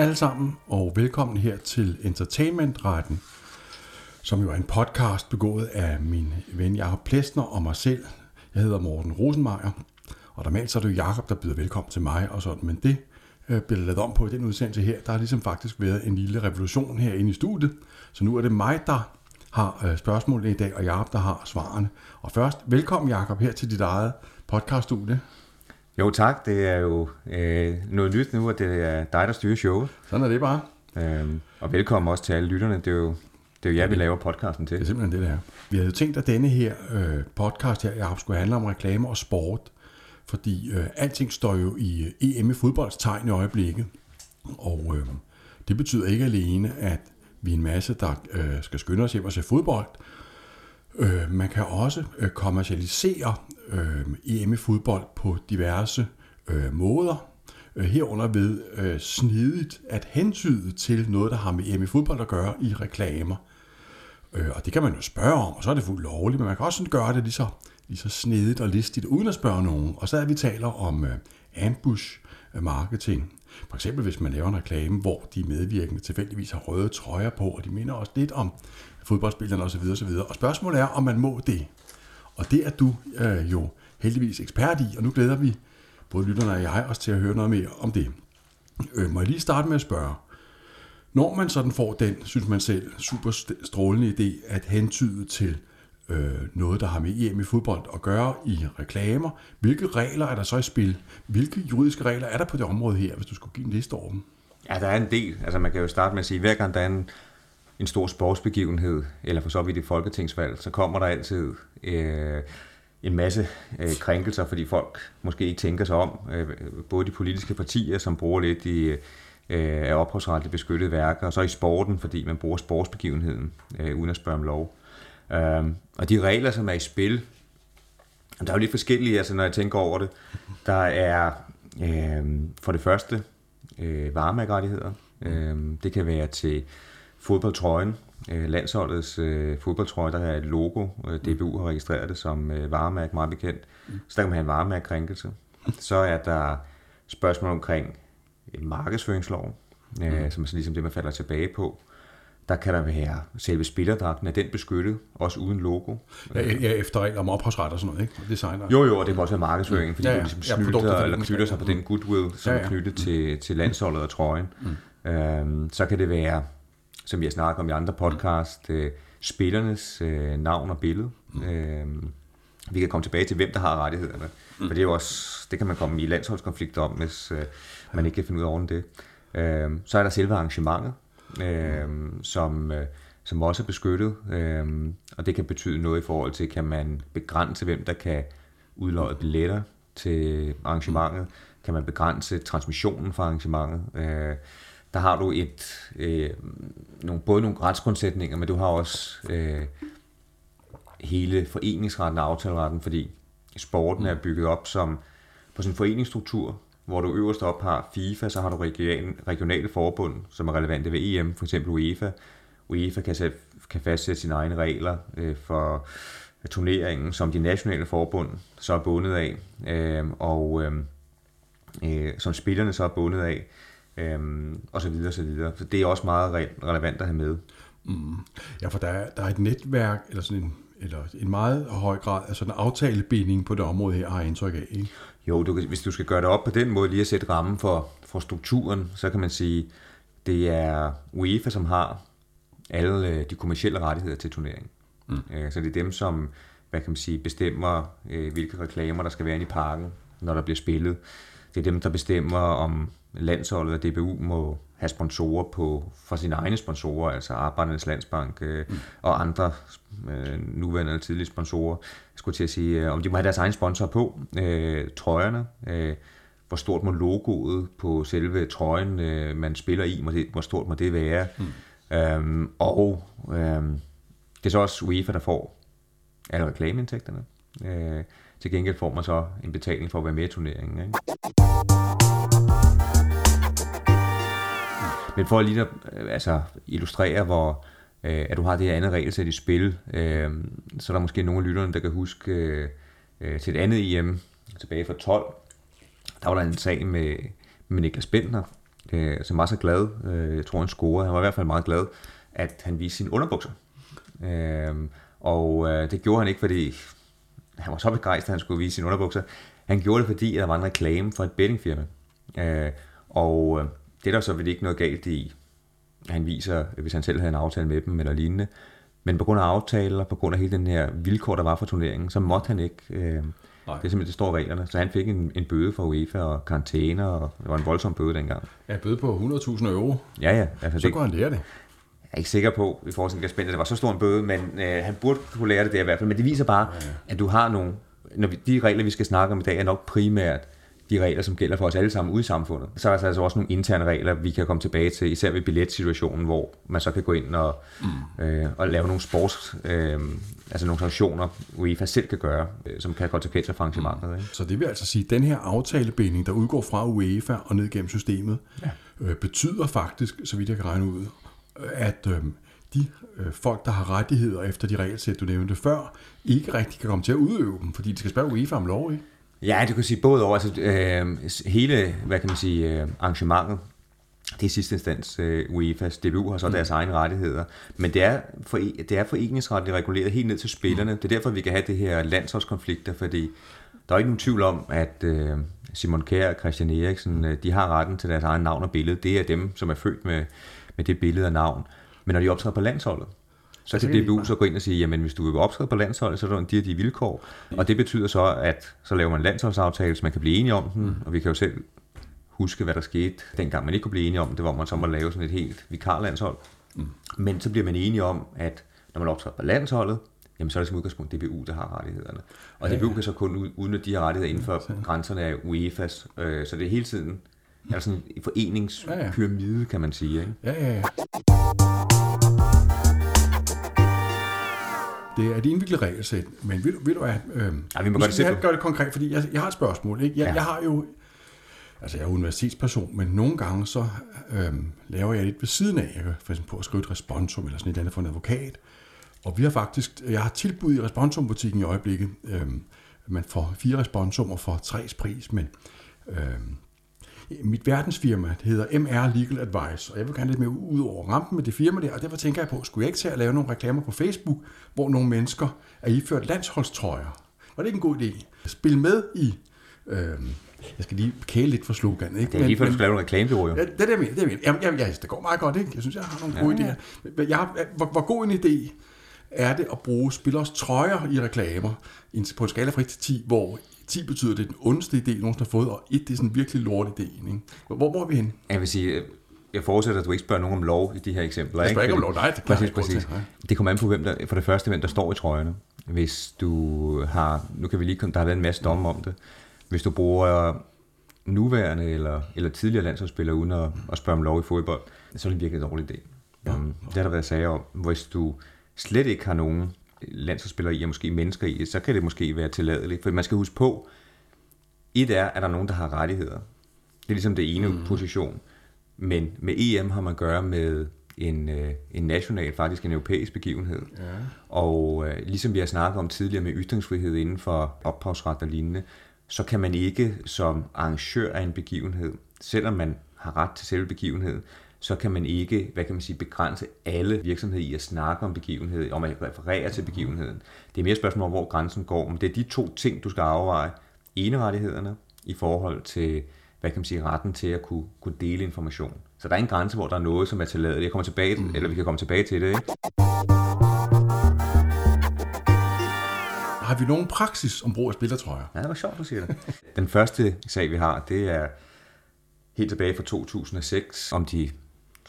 alle sammen, og velkommen her til Entertainmentretten, som jo er en podcast begået af min ven Jakob Plesner og mig selv. Jeg hedder Morten Rosenmeier, og normalt så er det jo Jakob, der byder velkommen til mig og sådan, men det øh, bliver lavet om på i den udsendelse her. Der har ligesom faktisk været en lille revolution herinde i studiet, så nu er det mig, der har øh, spørgsmålene i dag, og Jakob, der har svarene. Og først, velkommen Jakob her til dit eget podcaststudie. Jo tak, det er jo øh, noget nyt nu, at det er dig, der styrer showet. Sådan er det bare. Øhm, og velkommen også til alle lytterne. Det er jo, det er jo jer, vi laver podcasten til. Det er simpelthen det, der. Vi havde jo tænkt, at denne her øh, podcast her, Jacob, skulle handle om reklame og sport. Fordi øh, alting står jo i øh, EM i fodboldstegn i øjeblikket. Og øh, det betyder ikke alene, at vi er en masse, der øh, skal skynde os hjem og se fodbold. Øh, man kan også øh, kommercialisere øh, EM i fodbold på diverse øh, måder. Øh, herunder ved øh, snedigt at hentyde til noget, der har med EM i fodbold at gøre i reklamer. Øh, og det kan man jo spørge om, og så er det fuldt lovligt, men man kan også sådan gøre det lige så, lige så snedigt og listigt, uden at spørge nogen. Og så er vi taler om øh, ambush marketing. For eksempel hvis man laver en reklame, hvor de medvirkende tilfældigvis har røde trøjer på, og de minder også lidt om fodboldspillerne osv. osv. Og spørgsmålet er, om man må det. Og det er du øh, jo heldigvis ekspert i, og nu glæder vi både lytterne og jeg os til at høre noget mere om det. Øh, må jeg lige starte med at spørge, når man sådan får den, synes man selv, super strålende idé at hentyde til øh, noget, der har med EM i fodbold at gøre i reklamer, hvilke regler er der så i spil? Hvilke juridiske regler er der på det område her, hvis du skulle give en liste over dem? Ja, der er en del. Altså man kan jo starte med at sige, at hver gang der er en, en stor sportsbegivenhed, eller for så vidt et folketingsvalg, så kommer der altid øh, en masse øh, krænkelser, fordi folk måske ikke tænker sig om. Øh, både de politiske partier, som bruger lidt i øh, af ophavsretligt beskyttede værker, og så i sporten, fordi man bruger sportsbegivenheden øh, uden at spørge om lov. Øh, og de regler, som er i spil, der er jo lidt forskellige, altså når jeg tænker over det. Der er øh, for det første øh, varemærkerettigheder. Øh, det kan være til fodboldtrøjen, øh, landsholdets øh, fodboldtrøje, der er et logo. Øh, DBU har registreret det som øh, varemærke, meget bekendt. Så der kan man have en varemærkekrænkelse. Så er der spørgsmål omkring øh, markedsføringsloven, øh, mm. som er så ligesom det, man falder tilbage på. Der kan der være selve spillerdragten, er den beskyttet, også uden logo. Ja, ja efter regler om ophavsret og sådan noget, ikke? Designer. Jo, jo, og det kan også være markedsføring, fordi ja, ja. du ligesom snyder, ja, eller knytter sig på den goodwill, som ja, ja. er knyttet til, til landsholdet og trøjen. Mm. Øhm, så kan det være som vi har snakket om i andre podcast, øh, spillernes øh, navn og billede. Mm. Øh, vi kan komme tilbage til, hvem der har rettighederne. Mm. For det er jo også, det kan man komme i landsholdskonflikter om, hvis øh, man ikke kan finde ud af det. Øh, så er der selve arrangementet, øh, som, øh, som også er beskyttet. Øh, og det kan betyde noget i forhold til, kan man begrænse, hvem der kan udløje billetter til arrangementet? Kan man begrænse transmissionen for arrangementet? Øh, der har du et, øh, nogle, både nogle retsgrundsætninger, men du har også øh, hele foreningsretten og aftaleretten, fordi sporten er bygget op som på sådan en foreningsstruktur, hvor du øverst op har FIFA, så har du regionale forbund, som er relevante ved EM, for eksempel UEFA. UEFA kan, sæt, kan fastsætte sine egne regler øh, for turneringen, som de nationale forbund så er bundet af, øh, og øh, øh som spillerne så er bundet af øhm, og så videre, så videre. Så det er også meget re- relevant at have med. Mm. Ja, for der er, der er et netværk, eller sådan en, eller en meget høj grad af sådan en aftalebinding på det område her, har jeg indtryk af, ikke? Jo, du, hvis du skal gøre det op på den måde, lige at sætte rammen for, for strukturen, så kan man sige, det er UEFA, som har alle øh, de kommersielle rettigheder til turneringen. Mm. Øh, så det er dem, som hvad kan man sige, bestemmer, øh, hvilke reklamer, der skal være inde i parken, når der bliver spillet. Det er dem, der bestemmer, om landsholdet og DBU må have sponsorer på, for sine egne sponsorer, altså Arbejdernes Landsbank øh, mm. og andre øh, nuværende eller tidlige sponsorer, skulle til at sige, øh, om de må have deres egen sponsor på, øh, trøjerne, øh, hvor stort må logoet på selve trøjen, øh, man spiller i, må det, hvor stort må det være, mm. øhm, og øh, det er så også UEFA, der får alle reklameindtægterne. Øh, til gengæld får man så en betaling for at være med i turneringen. Ikke? Men for at lige at, øh, altså, illustrere, hvor øh, at du har det her andet regelsæt i spil, øh, så er der måske nogle af lytterne, der kan huske øh, øh til et andet EM tilbage fra 12, der var der en sag med, med Niklas Bentner, øh, som var så glad, øh, jeg tror han scorede, han var i hvert fald meget glad, at han viste sine underbukser. Øh, og øh, det gjorde han ikke, fordi han var så begejstret, at han skulle vise sine underbukser. Han gjorde det, fordi der var en reklame for et bettingfirma. Øh, og øh, det er der så vel ikke noget galt i. Han viser, hvis han selv havde en aftale med dem eller lignende. Men på grund af aftaler, på grund af hele den her vilkår, der var for turneringen, så måtte han ikke. Øh, det er simpelthen, det står reglerne. Så han fik en, en bøde fra UEFA og karantæne, og det var en voldsom bøde dengang. Ja, bøde på 100.000 euro. Ja, ja. Altså, så det, kunne han lære det. Jeg er ikke sikker på, i forhold til at det var så stor en bøde, men øh, han burde kunne lære det der i hvert fald. Men det viser bare, ja, ja. at du har nogle... Når vi, de regler, vi skal snakke om i dag, er nok primært de regler, som gælder for os alle sammen ude i samfundet. Så er der altså også nogle interne regler, vi kan komme tilbage til, især ved billetsituationen, hvor man så kan gå ind og, mm. øh, og lave nogle sports, øh, altså nogle sanktioner, UEFA selv kan gøre, øh, som kan have konsekvenser for arrangementet. Mm. Ikke? Så det vil altså sige, at den her aftalebinding, der udgår fra UEFA og ned gennem systemet, ja. øh, betyder faktisk, så vidt jeg kan regne ud, at øh, de øh, folk, der har rettigheder efter de regelsæt, du nævnte før, ikke rigtig kan komme til at udøve dem, fordi de skal spørge UEFA om lov, ikke? Ja, du kan sige både over, altså øh, hele, hvad kan man sige, øh, arrangementet, det er sidste instans øh, UEFA's DBU har så mm. deres egne rettigheder, men det er, for, det er foreningsretligt reguleret helt ned til spillerne. Mm. Det er derfor, vi kan have det her landsholdskonflikter, fordi der er ikke nogen tvivl om, at øh, Simon Kjær og Christian Eriksen, øh, de har retten til deres egen navn og billede. Det er dem, som er født med, med det billede og navn. Men når de optræder på landsholdet, så kan DBU så gå ind og sige, jamen hvis du vil optræde på landsholdet, så er der en de her de vilkår. Og det betyder så, at så laver man en landsholdsaftale, så man kan blive enige om den, mm. og vi kan jo selv huske, hvad der skete, dengang man ikke kunne blive enige om det, hvor man så må lave sådan et helt vikarlandshold. Mm. Men så bliver man enige om, at når man optræder på landsholdet, jamen så er det som udgangspunkt DBU, der har rettighederne. Og ja, DBU kan så kun udnytte de her rettigheder inden for ja, grænserne af UEFA's. Øh, så det er hele tiden altså en foreningspyramide, kan man sige. Ikke? Ja, ja, ja. Det er et indviklet regelsæt, men vil, vil du have... Øh, ja, vi må gøre det gøre det konkret, fordi jeg, jeg har et spørgsmål. Ikke? Jeg, ja. jeg har jo... Altså, jeg er universitetsperson, men nogle gange så øh, laver jeg lidt ved siden af. Jeg kan for eksempel på at skrive et responsum eller sådan et andet for en advokat. Og vi har faktisk... Jeg har tilbud i responsumbutikken i øjeblikket. Øh, man får fire responsummer for tres pris, men... Øh, mit verdensfirma det hedder MR Legal Advice, og jeg vil gerne lidt mere ud over rampen med det firma der, og derfor tænker jeg på, skulle jeg ikke til at lave nogle reklamer på Facebook, hvor nogle mennesker er iført landsholdstrøjer? Var det ikke en god idé? Spil med i... Øh, jeg skal lige kæle lidt for slogan. Ikke? Det er lige før, du skal lave en reklame, jo. Ja, det er det, jeg mener. Det, er, jeg mener. Jamen, ja, det går meget godt, ikke? Jeg synes, jeg har nogle ja, gode ja. idéer. Jeg hvor, hvor god en idé er det at bruge spillers trøjer i reklamer på en skala fra 1 til 10, hvor 10 betyder, at det er den ondeste idé, nogen har fået, og 1 det er sådan en virkelig lort idé. Ikke? Hvor, hvor er vi hen? Jeg vil sige, jeg forudsætter, at du ikke spørger nogen om lov i de her eksempler. Jeg spørger ikke, ikke om lov, nej. Det, præcis, præcis. det kommer an på, hvem der, for det første, hvem der står i trøjerne. Hvis du har, nu kan vi lige, der har været en masse domme om det. Hvis du bruger nuværende eller, eller tidligere landsholdsspillere uden at, at spørge om lov i fodbold, så er det virkelig en dårlig idé. Ja. Um, det har der været sager om. Hvis du slet ikke har nogen landsholdsspillere i, og måske mennesker i, så kan det måske være tilladeligt. For man skal huske på, et er, at der er nogen, der har rettigheder. Det er ligesom det ene mm. position. Men med EM har man at gøre med en, øh, en national, faktisk en europæisk begivenhed. Ja. Og øh, ligesom vi har snakket om tidligere med ytringsfrihed inden for ophavsret og lignende, så kan man ikke som arrangør af en begivenhed, selvom man har ret til selve begivenheden, så kan man ikke, hvad kan man sige, begrænse alle virksomheder i at snakke om begivenheden, om at referere til begivenheden. Det er mere et spørgsmål om, hvor grænsen går, men det er de to ting, du skal afveje. Enerettighederne i forhold til, hvad kan man sige, retten til at kunne, kunne dele information. Så der er en grænse, hvor der er noget, som er tilladet. Jeg kommer tilbage, mm. eller vi kan komme tilbage til det, ikke? Har vi nogen praksis om brug af spillertrøjer? Ja, det var sjovt, du siger det. Den første sag, vi har, det er helt tilbage fra 2006, om de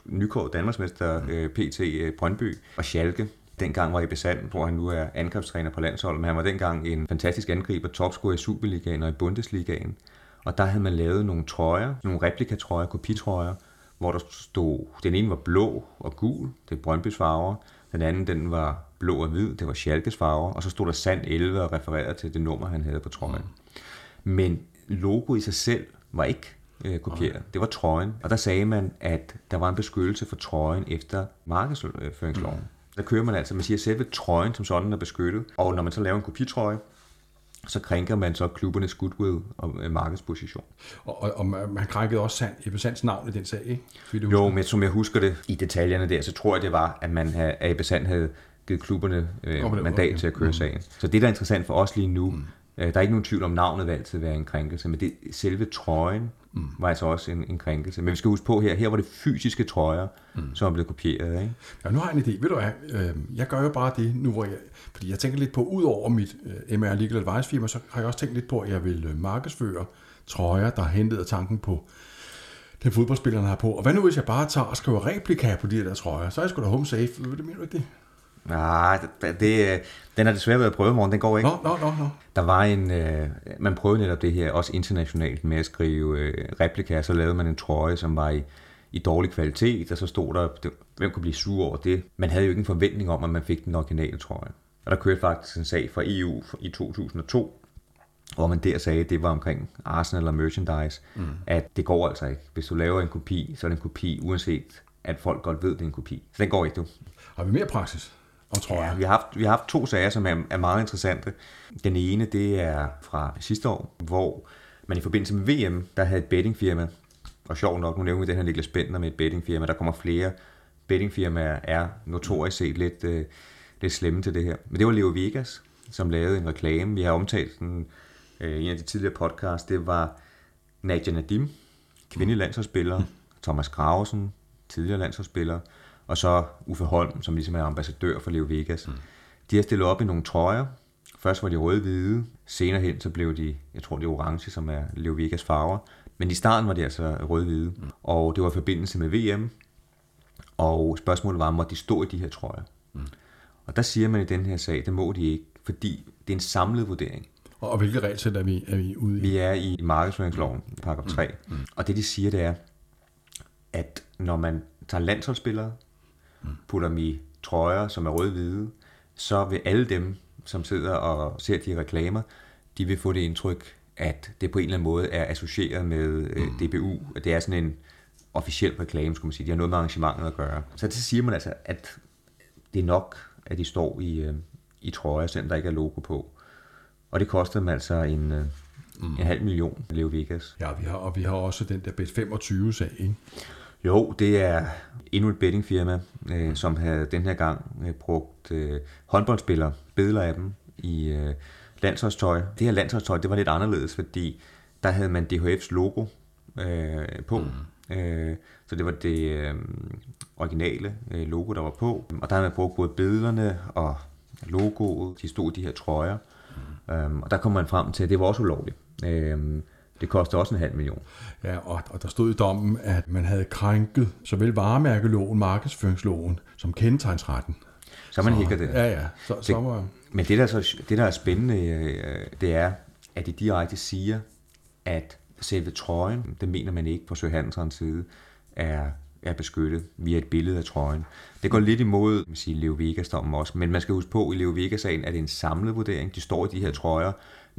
nykåret Danmarksmester øh, PT øh, Brøndby og Schalke. Dengang var i Besand, hvor han nu er angrebstræner på landsholdet, men han var dengang en fantastisk angriber, topscorer i Superligaen og i Bundesligaen. Og der havde man lavet nogle trøjer, nogle replikatrøjer, kopitrøjer, hvor der stod, den ene var blå og gul, det er Brøndbys farver, den anden den var blå og hvid, det var Schalkes farver, og så stod der Sand 11 og refererede til det nummer, han havde på trøjen. Men logo i sig selv var ikke øh, kopiere. Okay. Det var trøjen. Og der sagde man, at der var en beskyttelse for trøjen efter markedsføringsloven. Mm. Der kører man altså, man siger, at selve trøjen som sådan er beskyttet. Og når man så laver en kopitrøje, så krænker man så klubbernes goodwill og øh, markedsposition. Og, og, og man krænkede også Sand, Ebbe Sands navn i den sag, ikke? Jo, men som jeg husker det i detaljerne der, så tror jeg, det var, at man havde, Ebbe Sand havde givet klubberne øh, mandat til at køre mm. sagen. Så det, der er interessant for os lige nu, mm. øh, der er ikke nogen tvivl om, navnet vil altid være en krænkelse, men det, selve trøjen mm. var altså også en, en krænkelse. Men vi skal huske på her, her var det fysiske trøjer, mm. som er blevet kopieret. Ikke? Ja, nu har jeg en idé. Ved du hvad, øh, jeg gør jo bare det nu, hvor jeg, fordi jeg tænker lidt på, ud over mit øh, MR Legal Advice firma, så har jeg også tænkt lidt på, at jeg vil øh, markedsføre trøjer, der hentede tanken på den fodboldspillerne har på. Og hvad nu, hvis jeg bare tager og skriver replika på de der trøjer? Så er jeg sgu da home safe. Det mener du ikke det? Nej, det, det, den har desværre været prøvet morgen, den går ikke. Nå, nå, nå, nå. Der var en, øh, man prøvede netop det her, også internationalt, med at skrive øh, replika, så lavede man en trøje, som var i, i dårlig kvalitet, og så stod der, det, hvem kunne blive sur over det. Man havde jo ikke en forventning om, at man fik den originale trøje. Og der kørte faktisk en sag fra EU i 2002, hvor man der sagde, at det var omkring Arsenal og merchandise, mm. at det går altså ikke. Hvis du laver en kopi, så er det en kopi, uanset at folk godt ved, det er en kopi. Så den går ikke, du. Har vi mere praksis? Tror ja, vi har, haft, vi har haft to sager, som er, er meget interessante. Den ene, det er fra sidste år, hvor man i forbindelse med VM, der havde et bettingfirma, og sjov nok, nu nævner vi den her Niklas Bentner med et bettingfirma, der kommer flere bettingfirmaer, er notorisk set lidt, øh, lidt slemme til det her. Men det var Leo Vegas, som lavede en reklame. Vi har omtalt den øh, i en af de tidligere podcasts. Det var Nadia Nadim, kvindelig landsholdsspiller, Thomas Gravesen, tidligere landsholdsspiller, og så Uffe Holm, som ligesom er ambassadør for Leo Vegas. Mm. De har stillet op i nogle trøjer. Først var de røde-hvide, senere hen så blev de, jeg tror det er orange, som er Leo Vegas farver. Men i starten var de altså røde-hvide, mm. og det var i forbindelse med VM, og spørgsmålet var, må de stå i de her trøjer? Mm. Og der siger man i den her sag, det må de ikke, fordi det er en samlet vurdering. Og hvilke regelsæt er vi, er vi ude i? Vi er i markedsføringsloven, paragraf 3. Mm. Mm. Og det de siger, det er, at når man tager landsholdsspillere, putter dem i trøjer, som er rød-hvide, så vil alle dem, som sidder og ser de reklamer, de vil få det indtryk, at det på en eller anden måde er associeret med øh, mm. DBU, at det er sådan en officiel reklame, skulle man sige. De har noget med arrangementet at gøre. Så det siger man altså, at det er nok, at de står i, øh, i trøjer, selvom der ikke er logo på. Og det koster dem altså en, øh, mm. en halv million, Leo Vegas. Ja, vi har, og vi har også den der Bet25-sag, ikke? Jo, det er endnu et bettingfirma, øh, som havde den her gang øh, brugt øh, håndboldspillere, billeder af dem i øh, landsholdstøj. Det her landsholdstøj, det var lidt anderledes, fordi der havde man DHF's logo øh, på. Mm. Øh, så det var det øh, originale øh, logo, der var på. Og der havde man brugt både billederne og logoet. De stod de her trøjer. Mm. Øhm, og der kom man frem til, at det var også ulovligt. Øh, det koster også en halv million. Ja, og, og der stod i dommen, at man havde krænket såvel varemærkeloven, markedsføringsloven, som kendetegnsretten. Så man hækker det. Ja, ja. Så, det, så var... Men det der, så, det, der er spændende, øh, det er, at de direkte siger, at selve trøjen, det mener man ikke på Søhanserens side, er, er beskyttet via et billede af trøjen. Det går lidt imod man siger, Leo Vegas-dommen også, men man skal huske på, at i Leo Vegas-sagen er det en samlet vurdering. De står i de her trøjer,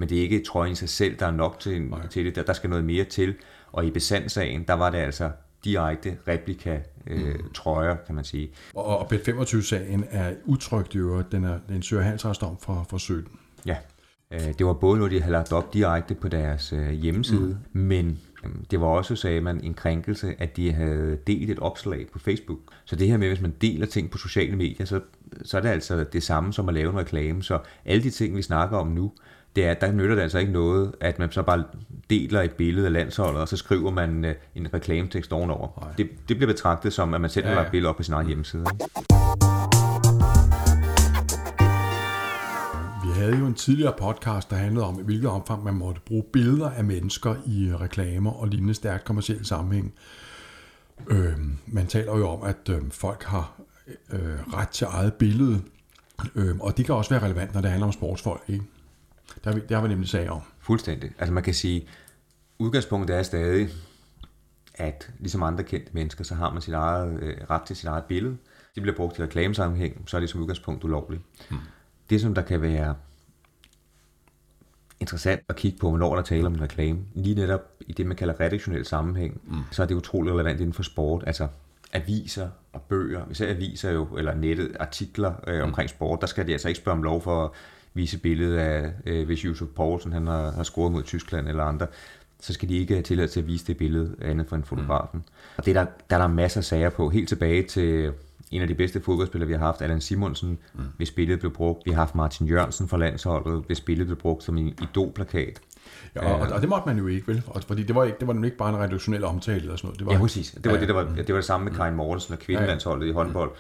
men det er ikke trøjen i sig selv, der er nok til, til det. Der, der skal noget mere til. Og i besandsagen, der var det altså direkte replika øh, mm. trøjer, kan man sige. Og, og Bet25-sagen er utrygt i øvrigt. Den er, den en Søger Hansrasdom fra, fra 17. Ja, øh, det var både noget, de havde lagt op direkte på deres øh, hjemmeside, mm. men øh, det var også, sagde man, en krænkelse, at de havde delt et opslag på Facebook. Så det her med, hvis man deler ting på sociale medier, så, så er det altså det samme som at lave en reklame. Så alle de ting, vi snakker om nu, det er, at der nytter det altså ikke noget, at man så bare deler et billede af landsholdet, og så skriver man øh, en reklametekst ovenover. Det, det bliver betragtet som, at man selv ja, ja. har lagt billede op på sin egen hjemmeside. Vi havde jo en tidligere podcast, der handlede om, i hvilket omfang man måtte bruge billeder af mennesker i reklamer og lignende stærkt kommersielle sammenhæng. Øh, man taler jo om, at øh, folk har øh, ret til eget billede, øh, og det kan også være relevant, når det handler om sportsfolk. Ikke? Der, der har vi nemlig sag om. Fuldstændig. Altså man kan sige, udgangspunktet er stadig, at ligesom andre kendte mennesker, så har man sit eget, øh, ret til sit eget billede. Det bliver brugt i reklamesammenhæng, så er det som udgangspunkt ulovligt. Hmm. Det, som der kan være interessant at kigge på, når der taler om en reklame, lige netop i det, man kalder redaktionel sammenhæng, mm. så er det utrolig relevant inden for sport. Altså aviser og bøger, især aviser jo, eller nettet, artikler øh, omkring sport, der skal de altså ikke spørge om lov for vise billedet af, øh, hvis Josef Poulsen han har, har scoret mod Tyskland eller andre, så skal de ikke have tilladelse til at vise det billede andet for en fotografen. Mm. Og det der, der er der masser af sager på, helt tilbage til en af de bedste fodboldspillere, vi har haft, Allan Simonsen, mm. hvis billedet blev brugt. Vi har haft Martin Jørgensen fra landsholdet, hvis billedet blev brugt som en idolplakat. Ja, og, og, det måtte man jo ikke, vel? Fordi det var, ikke, det var ikke bare en redaktionel omtale eller sådan noget. Det var, ja, præcis. Det var, ja, det, der var, det var det samme med Karin Mortensen og kvindelandsholdet ja, ja. i håndbold.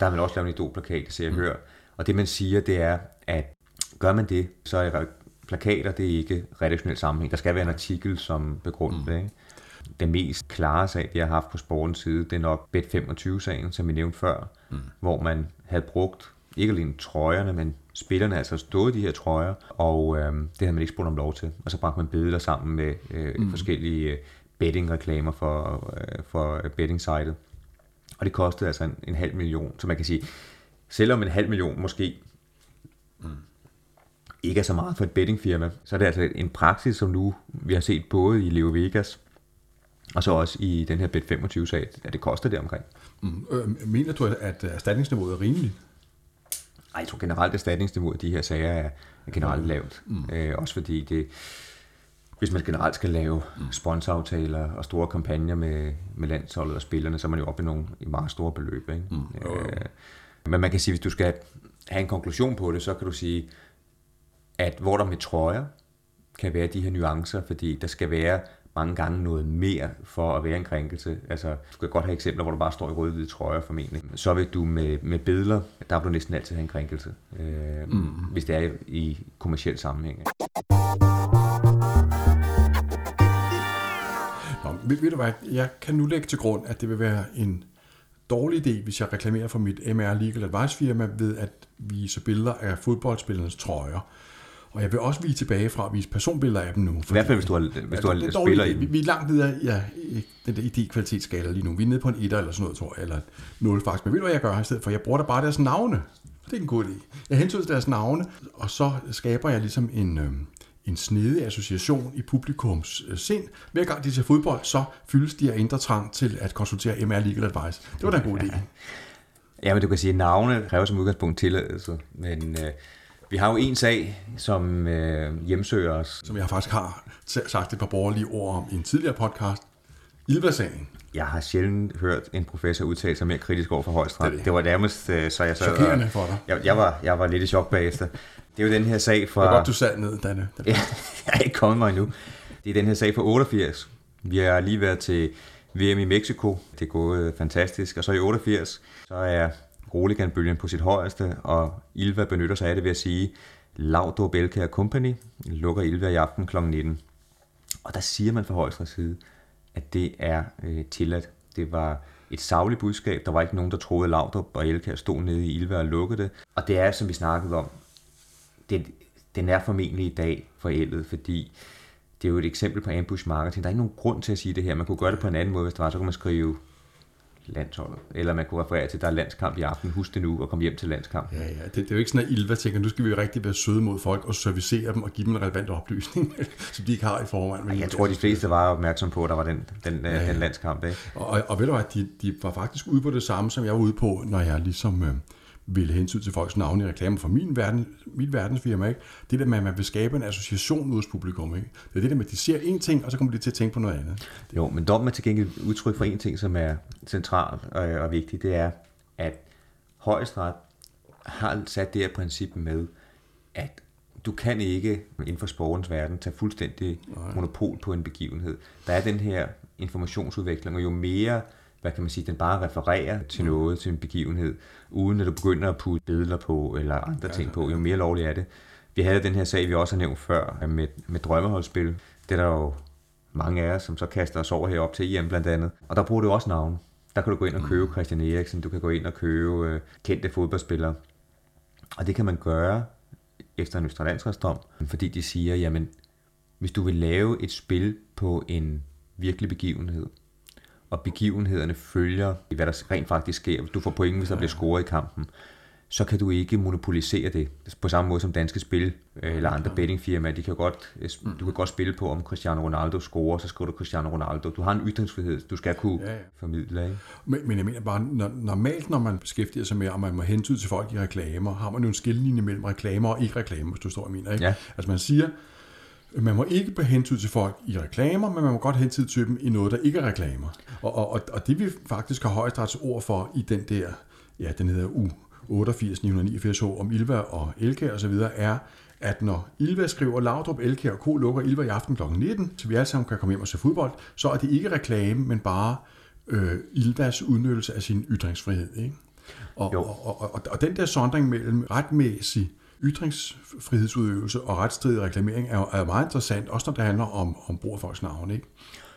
Der har man også lavet en idolplakat, det ser jeg mm. hør. Og det man siger, det er, at gør man det, så er plakater, det er ikke redaktionel sammenhæng. Der skal være en artikel som begrundet mm. det. Ikke? Den mest klare sag, vi har haft på sportens side, det er nok Bet25-sagen, som vi nævnte før, mm. hvor man havde brugt ikke alene trøjerne, men spillerne altså stået de her trøjer, og øh, det havde man ikke spurgt om lov til. Og så bragte man billeder sammen med øh, mm. forskellige øh, betting-reklamer for, øh, for betting-sitet. Og det kostede altså en, en halv million. Så man kan sige, selvom en halv million måske. Ikke er så meget for et bettingfirma, så er det altså en praksis, som nu vi har set både i Leo Vegas, og så også i den her Bet25-sag, at det koster det omkring. Mm. Øh, mener du, at erstatningsniveauet er rimeligt? Ej, jeg tror generelt, at erstatningsniveauet i de her sager er, er generelt lavt. Mm. Øh, også fordi det, hvis man generelt skal lave mm. sponsoraftaler og store kampagner med, med landsholdet og spillerne, så er man jo oppe i nogle i meget store beløb. Ikke? Mm. Øh, men man kan sige, hvis du skal have en konklusion på det, så kan du sige, at hvor der med trøjer kan være de her nuancer, fordi der skal være mange gange noget mere for at være en krænkelse. Altså, du kan godt have eksempler, hvor du bare står i rød-hvide trøjer formentlig. Så vil du med, med billeder, der vil du næsten altid have en krænkelse, øh, mm. hvis det er i kommersiel sammenhæng. Nå, ved, ved du hvad, jeg kan nu lægge til grund, at det vil være en dårlig idé, hvis jeg reklamerer for mit MR Legal Advice firma ved at vise billeder af fodboldspillernes trøjer. Og jeg vil også vise tilbage fra at vise personbilleder af dem nu. I hvert fald, hvis du har, hvis du har spiller i vi, vi er langt videre ja, i den der ID-kvalitetsskala lige nu. Vi er nede på en 1 eller sådan noget, tror jeg, eller 0 faktisk. Men ved du, hvad jeg gør i stedet for? Jeg bruger da bare deres navne. Det er en god idé. Jeg hentyder deres navne, og så skaber jeg ligesom en, øh, en snedig association i publikums øh, sind. Hver gang de ser fodbold, så fyldes de af indre trang til at konsultere MR Legal Advice. Det var da en god idé. Ja, men du kan sige, at navne kræver som udgangspunkt tilladelse, men øh, vi har jo en sag, som øh, hjemsøger os. Som jeg faktisk har sagt et par borgerlige ord om i en tidligere podcast. Ilva-sagen. Jeg har sjældent hørt en professor udtale sig mere kritisk over for højstret. Det, det. var nærmest, øh, så jeg sad Chokerende for dig. Jeg, jeg, var, jeg var lidt i chok bagefter. Det er jo den her sag fra... Det var godt, du sad ned, Danne. jeg er ikke kommet mig endnu. Det er den her sag fra 88. Vi har lige været til VM i Mexico. Det er gået fantastisk. Og så i 88, så er Roligan-bølgen på sit højeste, og Ilva benytter sig af det ved at sige, Laudrup Belkær Company lukker Ilva i aften kl. 19. Og der siger man fra højre side, at det er øh, tilladt. Det var et savligt budskab. Der var ikke nogen, der troede, at Laudrup og Elkær stod nede i Ilva og lukkede det. Og det er, som vi snakkede om, det, den er formentlig i dag forældet, fordi det er jo et eksempel på ambush marketing. Der er ikke nogen grund til at sige det her. Man kunne gøre det på en anden måde, hvis det var. Så kunne man skrive landsholdet. Eller man kunne referere til, at der er landskamp i aften, husk det nu, og kom hjem til landskamp. Ja, ja. Det, det er jo ikke sådan, at Ilva tænker, nu skal vi jo rigtig være søde mod folk og servicere dem og give dem en relevant oplysning, som de ikke har i forvejen. Men jeg tror, de fleste var opmærksom på, at der var den, den, ja, ja. den landskamp. Ikke? Og, og, og ved du hvad, de, de var faktisk ude på det samme, som jeg var ude på, når jeg ligesom... Øh, ville hensyn til folks navne i reklamer for min verden, mit verdensfirma. Ikke? Det der med, at man vil skabe en association hos publikum. Ikke? Det er det der med, at de ser en ting, og så kommer de til at tænke på noget andet. Jo, men dommen er til gengæld udtryk for en ting, som er centralt og, og vigtigt. Det er, at højesteret har sat det her princip med, at du kan ikke inden for sporens verden tage fuldstændig Nej. monopol på en begivenhed. Der er den her informationsudvikling, og jo mere hvad kan man sige, den bare refererer til mm. noget, til en begivenhed, uden at du begynder at putte billeder på, eller andre ja, ting på, jo mere lovligt er det. Vi havde den her sag, vi også har nævnt før, med, med drømmeholdsspil. Det er der jo mange af os, som så kaster os over herop til EM blandt andet. Og der bruger du også navn. Der kan du gå ind og købe mm. Christian Eriksen, du kan gå ind og købe øh, kendte fodboldspillere. Og det kan man gøre efter en østrelandsretsdom, fordi de siger, jamen, hvis du vil lave et spil på en virkelig begivenhed, og begivenhederne følger, hvad der rent faktisk sker. Du får point, hvis der bliver scoret i kampen. så kan du ikke monopolisere det. På samme måde som danske spil øh, eller andre bettingfirmaer, de kan godt, øh, mm. du kan godt spille på, om Cristiano Ronaldo scorer, så skriver du Cristiano Ronaldo. Du har en ytringsfrihed, du skal kunne ja, ja. formidle. Ikke? Men, men jeg mener bare, når, normalt når man beskæftiger sig med, om man må hentyde til folk i reklamer, har man jo en skillelinje mellem reklamer og ikke reklamer, hvis du står og mener. Ikke? Ja. Altså man siger, man må ikke på hensyn til folk i reklamer, men man må godt hensyn til dem i noget, der ikke er reklamer. Og, og, og det vi faktisk har højesterets ord for i den der, ja, den hedder U 88 989 om Ilva og Elkær osv., er, at når Ilva skriver Laudrup, Elkær og K lukker Ilva i aften kl. 19, så vi alle sammen kan komme hjem og se fodbold, så er det ikke reklame, men bare øh, Ilvas udnyttelse af sin ytringsfrihed. Ikke? Og, og, og, og, og den der sondring mellem retmæssig ytringsfrihedsudøvelse og retstridig reklamering er, er meget interessant, også når det handler om, om brug af folks navn. Ikke?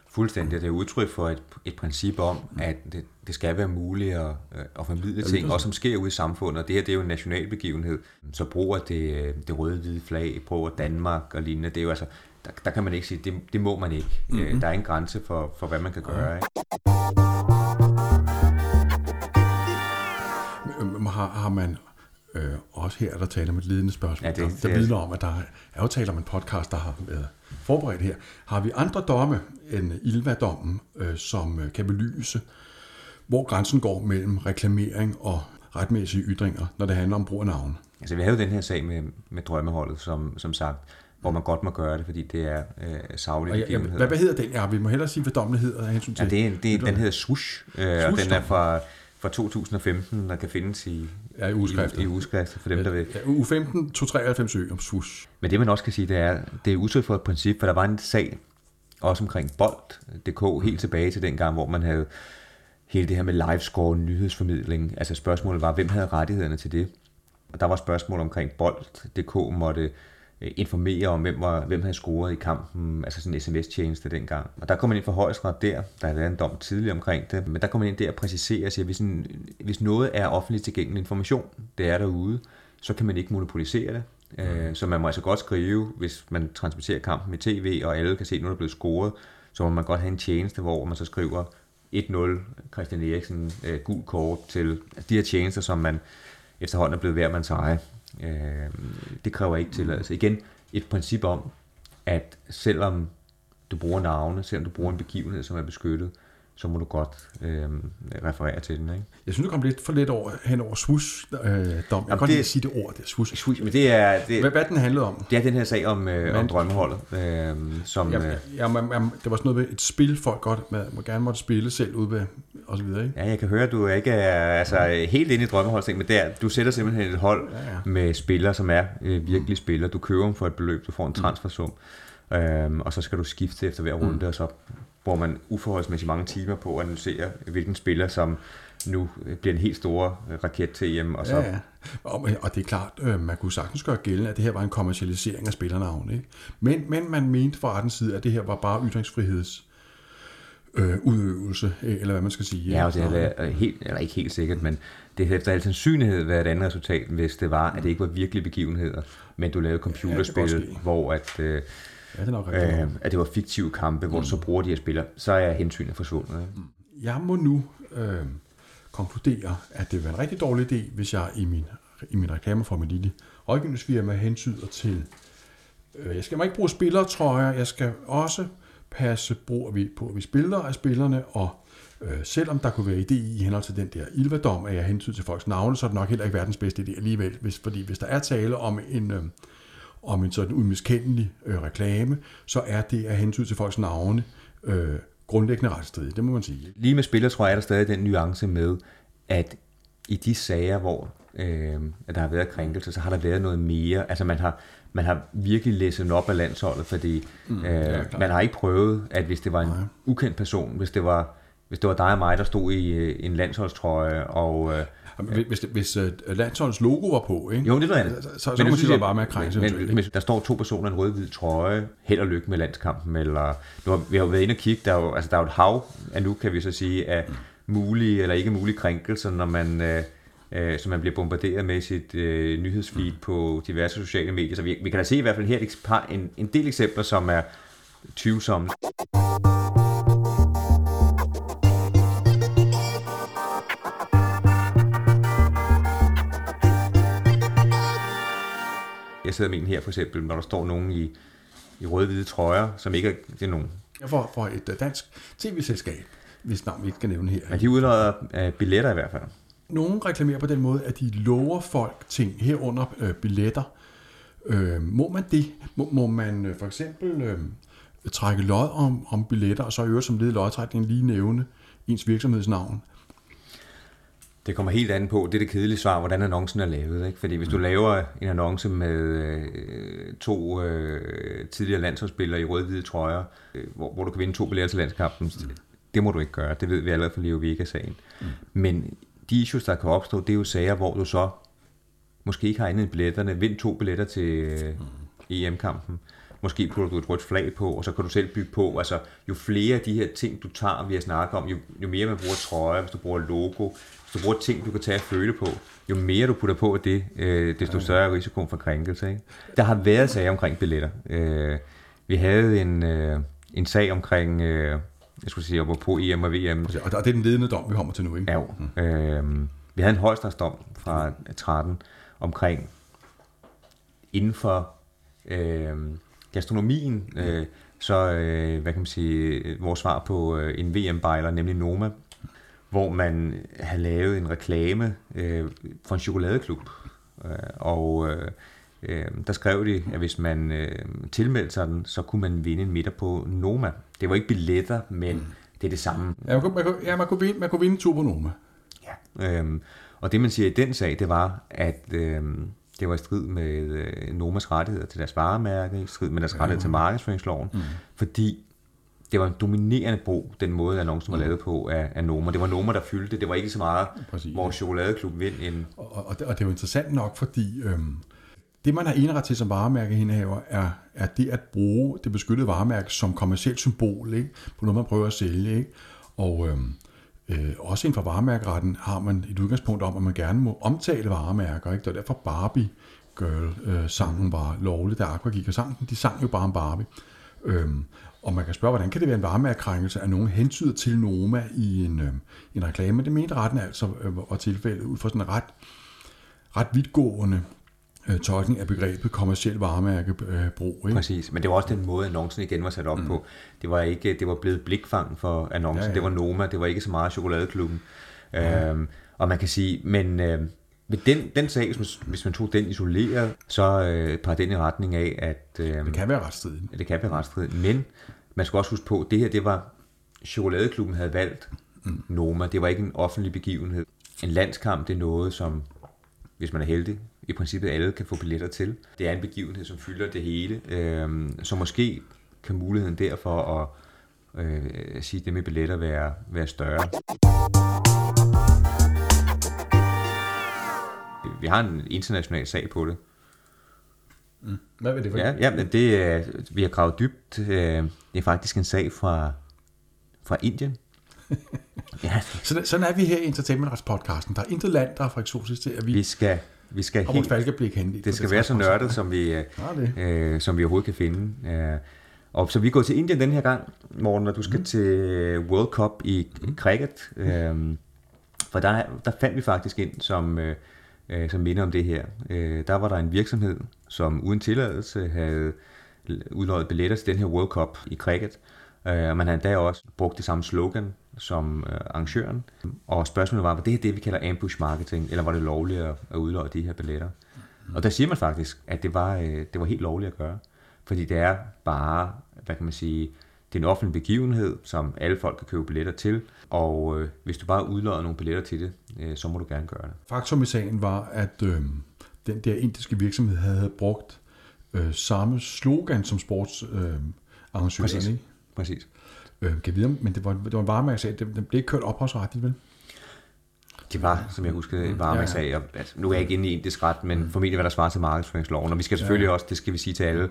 Fuldstændig. Det er udtryk for et, et princip om, at det, det skal være muligt at, øh, at formidle ting, også som sker ude i samfundet. Og det her det er jo en national begivenhed. Så bruger det, det røde-hvide flag, bruger Danmark og lignende. Det er jo altså, der, der kan man ikke sige, det, det må man ikke. Mm-hmm. Der er en grænse for, for hvad man kan gøre. Ikke? Har, har man øh, også her, der taler om et ledende spørgsmål, ja, det, der, der vidner om, at der er jo tale om en podcast, der har været forberedt her. Har vi andre domme end Ilva-dommen, øh, som øh, kan belyse, hvor grænsen går mellem reklamering og retmæssige ytringer, når det handler om brug af navn? Altså, vi havde jo den her sag med, med drømmeholdet, som, som sagt, hvor man godt må gøre det, fordi det er øh, savlige ja, hvad, hvad hedder den? Ja, vi må hellere sige, hvad dommen hedder. Hensyn til. Ja, det er, det er, den hedder Swoosh, øh, Swoosh og den er fra, fra 2015, der kan findes i, ja, i ugeskrifter. I, i ugeskrifter, for dem, der vil. Ja, u 15 293 ø om Swoosh. Men det man også kan sige, det er, det er udtryk for et princip, for der var en sag, også omkring bold.dk, helt tilbage til den gang, hvor man havde hele det her med livescore nyhedsformidling. Altså spørgsmålet var, hvem havde rettighederne til det? Og der var spørgsmål omkring bold.dk måtte informere om, hvem, var, hvem havde scoret i kampen, altså sådan en sms-tjeneste dengang. Og der kom man ind for højesteret der, der havde været en dom tidligere omkring det, men der kom man ind der og præcisere og sige, at hvis, en, hvis noget er offentligt tilgængelig information, det er derude, så kan man ikke monopolisere det. Mm. Så man må altså godt skrive, hvis man transporterer kampen i tv, og alle kan se, at nu er blevet scoret, så må man godt have en tjeneste, hvor man så skriver 1-0 Christian Eriksen øh, gul kort til de her tjenester, som man efterhånden er blevet værd man eje. Øh, det kræver ikke tilladelse. Igen, et princip om, at selvom du bruger navne, selvom du bruger en begivenhed, som er beskyttet, så må du godt øh, referere til den. Ikke? Jeg synes, du kom lidt for lidt over, hen over swoosh øh, dom. Jeg kan godt det, sige det ord, det er swoosh. swoosh men det er, det, hvad, hvad den handlede om? Det er den her sag om, øh, om drømmeholdet. Øh, som, ja, ja, ja, man, man, det var sådan noget med et spil, folk godt man, må gerne måtte spille selv ud ved, og så videre. Ikke? Ja, jeg kan høre, at du ikke er altså, helt inde i drømmeholdet, men der, du sætter simpelthen et hold ja, ja. med spillere, som er øh, virkelig mm. spillere. Du køber dem for et beløb, du får en mm. transfersum. Mm. Øhm, og så skal du skifte efter hver runde, mm. og så hvor man uforholdsmæssigt mange timer på at analysere, hvilken spiller, som nu bliver en helt stor raket til hjem. Og, så... ja, ja. Og, og det er klart, øh, man kunne sagtens gøre gældende, at det her var en kommercialisering af spillernavn. Ikke? Men, men man mente fra rettens side, at det her var bare ytringsfriheds øh, udøvelse, eller hvad man skal sige. Ja, og det er helt, eller ikke helt sikkert, men det havde efter al sandsynlighed været et andet resultat, hvis det var, at det ikke var virkelige begivenheder, men du lavede computerspil, ja, hvor at... Øh, Ja, det er nok rigtigt. Øh, at det var fiktive kampe, hvor mm. du så bruger de her spillere, så er hensynet forsvundet. Ikke? Mm. Jeg må nu øh, konkludere, at det være en rigtig dårlig idé, hvis jeg i min, i min reklame for mit lille rådgivningsfirma hensyder til, øh, jeg skal ikke bruge spillertrøjer, jeg skal også passe bruger vi på, at vi spiller af spillerne, og øh, selvom der kunne være idé i henhold til den der ilvadom, at jeg hensyder til folks navne, så er det nok heller ikke verdens bedste idé alligevel, hvis, fordi hvis der er tale om en, øh, om en sådan umiskendelig øh, reklame, så er det af hensyn til folks navne øh, grundlæggende retsstridigt, det må man sige. Lige med spiller tror jeg, er der stadig den nuance med, at i de sager, hvor øh, der har været krænkelse, så har der været noget mere. Altså man har, man har virkelig læst op af landsholdet, fordi mm, øh, man har ikke prøvet, at hvis det var en Nej. ukendt person, hvis det var hvis det var dig og mig, der stod i øh, en landsholdstrøje, og øh, hvis, hvis uh, landsholdets logo var på, ikke? Jo, det er noget Så, så, så men må sige, bare med at krænke men, men, men, der står to personer i en rød-hvid trøje, held og lykke med landskampen, eller nu har, vi har jo været inde og kigge, der er jo, altså, der er jo et hav af nu, kan vi så sige, af mulige eller ikke mulige krænkelser, når man, øh, øh, som man bliver bombarderet med sit øh, nyhedsfeed mm. på diverse sociale medier. Så vi, vi kan da se i hvert fald her et par, en, en del eksempler, som er tvivlsomme. Jeg sidder med en her for eksempel, når der står nogen i, i røde-hvide trøjer, som ikke er, det er nogen. For, for et øh, dansk tv-selskab, hvis navn vi ikke kan nævne her. Men de udløder uh, billetter i hvert fald. Nogle reklamerer på den måde, at de lover folk ting herunder øh, billetter. Øh, må man det? Må, må man øh, for eksempel øh, trække lod om, om billetter, og så i øvrigt som led i lodtrækningen lige nævne ens virksomhedsnavn? Det kommer helt an på, det er det kedelige svar, hvordan annoncen er lavet. Ikke? Fordi hvis du mm. laver en annonce med øh, to øh, tidligere landsholdsspillere i rød-hvide trøjer, øh, hvor, hvor du kan vinde to billetter til landskampen, mm. det må du ikke gøre. Det ved vi allerede fra Leo Vega-sagen. Mm. Men de issues, der kan opstå, det er jo sager, hvor du så måske ikke har andet billetterne, vind to billetter til øh, mm. EM-kampen, måske putter du et rødt flag på, og så kan du selv bygge på. Altså, jo flere af de her ting, du tager, vi har snakket om, jo, jo mere man bruger trøje, hvis du bruger logo, hvis du bruger ting, du kan tage og føle på, jo mere du putter på af det, øh, desto større er risikoen for krænkelse. Ikke? Der har været sager omkring billetter. Øh, vi havde en, øh, en sag omkring, øh, jeg skulle sige, på EM og VM. Og det er den ledende dom, vi kommer til nu, ikke? Ja. Mm. Øh, vi havde en højstrætsdom fra 13 omkring inden for øh, gastronomien, øh, så øh, hvad kan man sige, vores svar på øh, en VM-bejler, nemlig Noma, hvor man havde lavet en reklame øh, for en chokoladeklub. Øh, og øh, øh, der skrev de, at hvis man øh, tilmeldte sig den, så kunne man vinde en middag på Noma. Det var ikke billetter, men mm. det er det samme. Ja, man kunne, man kunne, ja, man kunne, vinde, man kunne vinde en tur på Noma. Ja, øh, og det man siger i den sag, det var, at øh, det var i strid med øh, Nomas rettigheder til deres varemærke, i strid med deres rettigheder til markedsføringsloven, mm. fordi det var en dominerende brug, den måde annoncen var mm. lavet på af, af Noma. Det var Noma, der fyldte det. var ikke så meget, Præcis, hvor chokoladeklub vind en... Og, og, det, og det er jo interessant nok, fordi øhm, det, man har eneret til som varemærkeindehaver, er, er det at bruge det beskyttede varemærke som kommersielt symbol ikke? på noget, man prøver at sælge. Ikke? Og øhm, øh, også inden for varemærkeretten har man et udgangspunkt om, at man gerne må omtale varemærker. Ikke? Det var derfor Barbie Girl-sangen øh, var lovlig, da Aqua gik og sang den. De sang jo bare om Barbie. Øhm, og man kan spørge, hvordan kan det være en varemærkekrænkelse, at nogen hentyder til Noma i en, øh, en reklame? Det mente retten altså øh, var tilfældet ud fra sådan en ret, ret vidtgående øh, tolkning af begrebet kommersiel varemærkebrug. Ikke? Præcis, men det var også den måde, annoncen igen var sat op mm. på. Det var ikke, det var blevet blikfang for annoncen. Ja, ja. Det var Noma, det var ikke så meget chokoladeklubben. Ja. Øhm, og man kan sige, men øh, med den, den sag, hvis man, hvis man tog den isoleret, så øh, peger den i retning af, at... Øh, det kan være retsstridigt. Det kan være retsstridigt, men man skal også huske på, at det her, det var... Chokoladeklubben havde valgt mm. Noma. Det var ikke en offentlig begivenhed. En landskamp, det er noget, som, hvis man er heldig, i princippet alle kan få billetter til. Det er en begivenhed, som fylder det hele. Øh, så måske kan muligheden derfor at øh, sige det med billetter være, være større. Vi har en international sag på det. Mm. Hvad vil det for? Ja, ja det, er, vi har gravet dybt. Øh, det er faktisk en sag fra, fra Indien. Ja. sådan, sådan er vi her i Entertainment podcasten. Der er intet land, der er for eksotisk til, at vi... Vi skal, vi skal helt, falkeblik hen. Det skal være så nørdet, som vi, ja, øh, som vi overhovedet kan finde. Øh, og så vi går til Indien den her gang, Morten, når du skal mm. til World Cup i mm. cricket. Øh, for der, der fandt vi faktisk ind, som... Øh, øh, som minder om det her. Øh, der var der en virksomhed, som uden tilladelse havde udløjet billetter til den her World Cup i cricket. Øh, og man havde da også brugt det samme slogan som øh, arrangøren. Og spørgsmålet var, var det her det, vi kalder ambush marketing, eller var det lovligt at, at udløje de her billetter? Og der siger man faktisk, at det var, øh, det var helt lovligt at gøre. Fordi det er bare, hvad kan man sige, det er en offentlig begivenhed, som alle folk kan købe billetter til, og øh, hvis du bare udløjer nogle billetter til det, øh, så må du gerne gøre det. Faktum i sagen var, at øh, den der indiske virksomhed havde brugt øh, samme slogan som sportsarrangøren. Øh, Præcis. Ikke? Præcis. Øh, kan vide, men det var, det var en varemærkesag, det, det blev ikke kørt ophavsretligt, vel? Det var, som jeg husker, en varemærkesag. Ja, ja. Altså, nu er jeg ikke inde i indisk ret, men mm. formentlig hvad der svarer til markedsføringsloven. Og vi skal selvfølgelig ja. også, det skal vi sige til alle,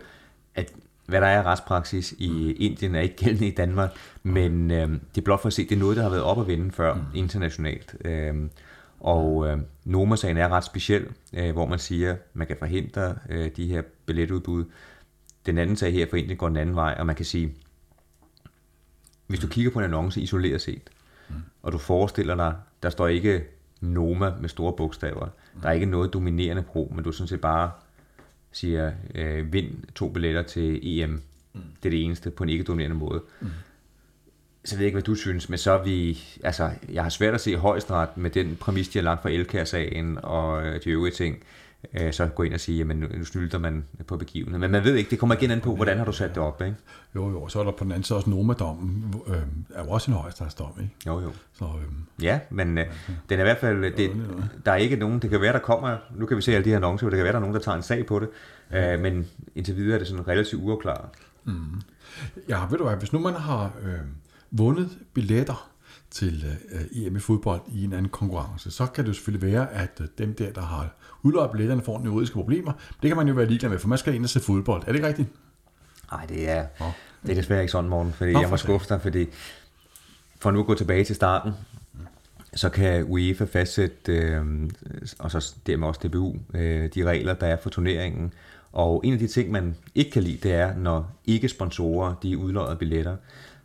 at hvad der er retspraksis i. Indien er ikke gældende i Danmark, men øh, det er blot for at se, det er noget, der har været op at vinde før mm. internationalt. Øh, og øh, Noma-sagen er ret speciel, øh, hvor man siger, at man kan forhindre øh, de her billetudbud. Den anden sag her for Indien går den anden vej, og man kan sige, hvis du kigger på en annonce isoleret set, mm. og du forestiller dig, der står ikke Noma med store bogstaver, der er ikke noget dominerende pro, men du sådan set bare siger, øh, vind to billetter til EM. Mm. Det er det eneste på en ikke-dominerende måde. Mm. Så ved jeg ikke, hvad du synes, men så er vi, altså, jeg har svært at se højesteret med den præmis, de har lagt for Elkær-sagen og øh, de øvrige ting, øh, så gå ind og sige, jamen nu snylder man på begivenheden. Men man ved ikke, det kommer igen an på, hvordan har du sat det op, ikke? Jo, jo, så er der på den anden side også Noma-dommen, øh, er jo også en højesteretsdom, ikke? Jo, jo. Så, øh, ja, men øh, den er i hvert fald, det, der er ikke nogen, det kan være, der kommer, nu kan vi se alle de her annoncer, det kan være, der er nogen, der tager en sag på det, øh, men indtil videre er det sådan relativt uafklaret. Mm. Ja, ved du hvad, hvis nu man har øh, vundet billetter til øh, EM i fodbold i en anden konkurrence, så kan det selvfølgelig være, at øh, dem der, der har udløjet billetterne, får nogle juridiske problemer. Det kan man jo være ligeglad med, for man skal ind og se fodbold. Er det ikke rigtigt? Nej, det er, oh. det er desværre ikke sådan, morgen, fordi Nå, jeg må skuffe dig, fordi for nu at gå tilbage til starten, så kan UEFA fastsætte, øh, og så dermed også DBU, øh, de regler, der er for turneringen. Og en af de ting, man ikke kan lide, det er, når ikke-sponsorer de udløjer billetter.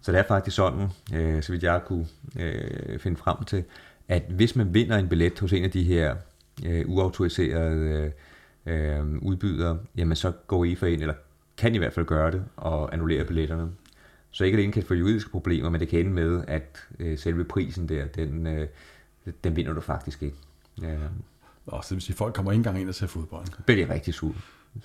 Så det er faktisk sådan, øh, så vidt jeg kunne øh, finde frem til, at hvis man vinder en billet hos en af de her øh, uautoriserede øh, udbydere, jamen så går I for ind, eller kan i hvert fald gøre det, og annullere billetterne. Så ikke alene kan få juridiske problemer, men det kan ende med, at øh, selve prisen der, den, øh, den vinder du faktisk ikke. Ja. Og så vil sige, at folk kommer ikke engang ind og ser fodbold. Det bliver rigtig sur.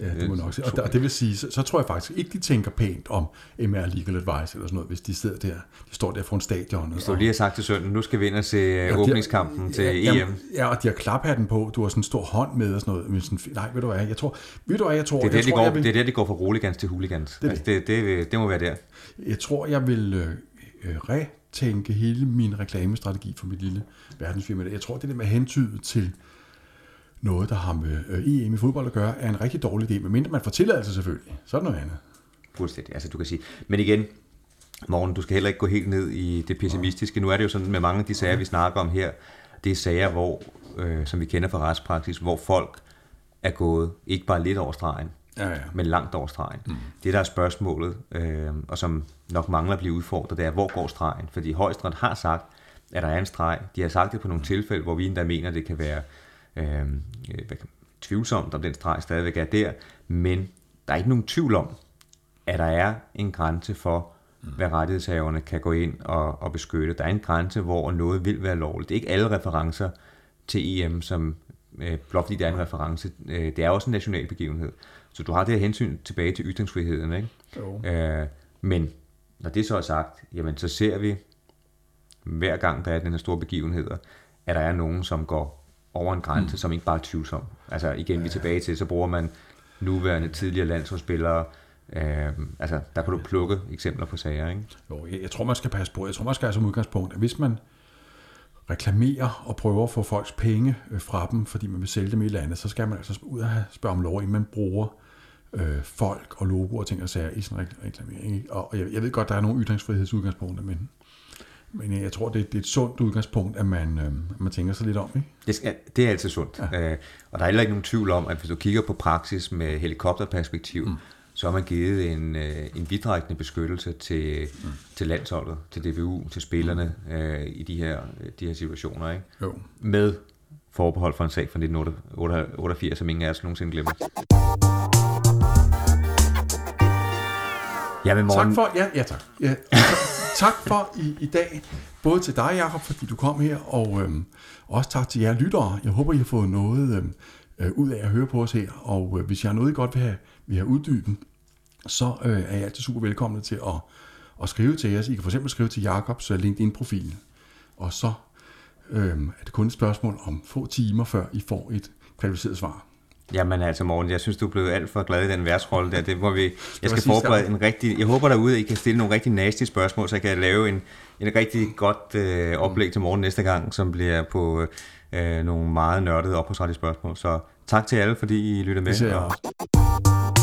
Ja, det må nok sige. Og, og det vil sige, så, så tror jeg faktisk ikke, de tænker pænt om MR Legal Advice eller sådan noget, hvis de sidder der, de står der foran stadion. Hvis du lige har sagt til sønnen, nu skal vi ind og se ja, øh, åbningskampen til ja, EM. Ja, og de har klaphatten på, du har sådan en stor hånd med og sådan noget. Men sådan, nej, ved du hvad, jeg tror, ved du hvad, jeg tror... Det er der, jeg de, tror, går, jeg vil, det er der, de går fra roligans til hooligans. Det, altså, det, det, det, må være der. Jeg tror, jeg vil øh, øh, retænke hele min reklamestrategi for mit lille verdensfirma. Jeg tror, det der med hentydet til noget, der har med øh, EM i fodbold at gøre, er en rigtig dårlig idé, medmindre man får tilladelse selvfølgelig. Så er det noget andet. Fuldstændig. Altså, du kan sige. Men igen, Morgen, du skal heller ikke gå helt ned i det pessimistiske. Nu er det jo sådan med mange af de sager, vi snakker om her, det er sager, hvor, øh, som vi kender fra retspraksis, hvor folk er gået ikke bare lidt over stregen, ja, ja. men langt over stregen. Mm. Det, der er spørgsmålet, øh, og som nok mangler at blive udfordret, det er, hvor går stregen? Fordi højesteret har sagt, at der er en streg. De har sagt det på nogle tilfælde, hvor vi endda mener, at det kan være øh, hvad, tvivlsomt, om den streg stadigvæk er der, men der er ikke nogen tvivl om, at der er en grænse for, mm. hvad rettighedshaverne kan gå ind og, og beskytte. Der er en grænse, hvor noget vil være lovligt. Det er ikke alle referencer til EM, som øh, blot fordi der er en reference. Øh, det er også en national begivenhed. Så du har det her hensyn tilbage til ytringsfriheden. Ikke? Jo. Øh, men når det så er sagt, jamen så ser vi hver gang der er den her store begivenhed, at der er nogen, som går over en grænse, mm. som ikke bare er tvivlsom. Altså igen, vi er tilbage til, så bruger man nuværende tidligere landsholdsspillere, Øh, altså, der kan du plukke eksempler på sager, ikke? Jo, jeg, jeg tror, man skal passe på. Jeg tror, man skal have som udgangspunkt, at hvis man reklamerer og prøver at få folks penge øh, fra dem, fordi man vil sælge dem i landet, så skal man altså ud og spørge om lov, inden man bruger øh, folk og logoer og ting og sager i sådan en reklamering. Og jeg, jeg ved godt, der er nogle ytringsfrihedsudgangspunkter, men men jeg tror, det, det er et sundt udgangspunkt, at man, øh, man tænker sig lidt om. Ikke? Det, skal, det er altid sundt. Ja. Øh, og der er heller ikke nogen tvivl om, at hvis du kigger på praksis med helikopterperspektiv, mm. så har man givet en, øh, en vidtrækkende beskyttelse til, mm. til landsholdet, til DBU, til spillerne mm. øh, i de her, de her situationer. Ikke? Jo. Med forbehold for en sag fra 1988, som ingen af os nogensinde glemmer. Ja, men morgen... Tak for, ja, ja tak. Ja, tak for i, i dag, både til dig, Jacob, fordi du kom her, og øhm, også tak til jer lyttere. Jeg håber, I har fået noget øhm, øh, ud af at høre på os her, og øh, hvis jeg har noget, I godt vil have, vil have uddybet, så øh, er jeg altid super velkommen til at, at skrive til os. I kan for eksempel skrive til Jacobs øh, LinkedIn-profil, og så øh, er det kun et spørgsmål om få timer, før I får et kvalificeret svar. Jamen altså Morten, jeg synes, du er blevet alt for glad i den værtsrolle der. Det må vi, jeg skal forberede en rigtig... Jeg håber derude, at I kan stille nogle rigtig nasty spørgsmål, så jeg kan lave en, en rigtig godt øh, oplæg til morgen næste gang, som bliver på øh, nogle meget nørdede ophavsrettige spørgsmål. Så tak til alle, fordi I lytter med. Det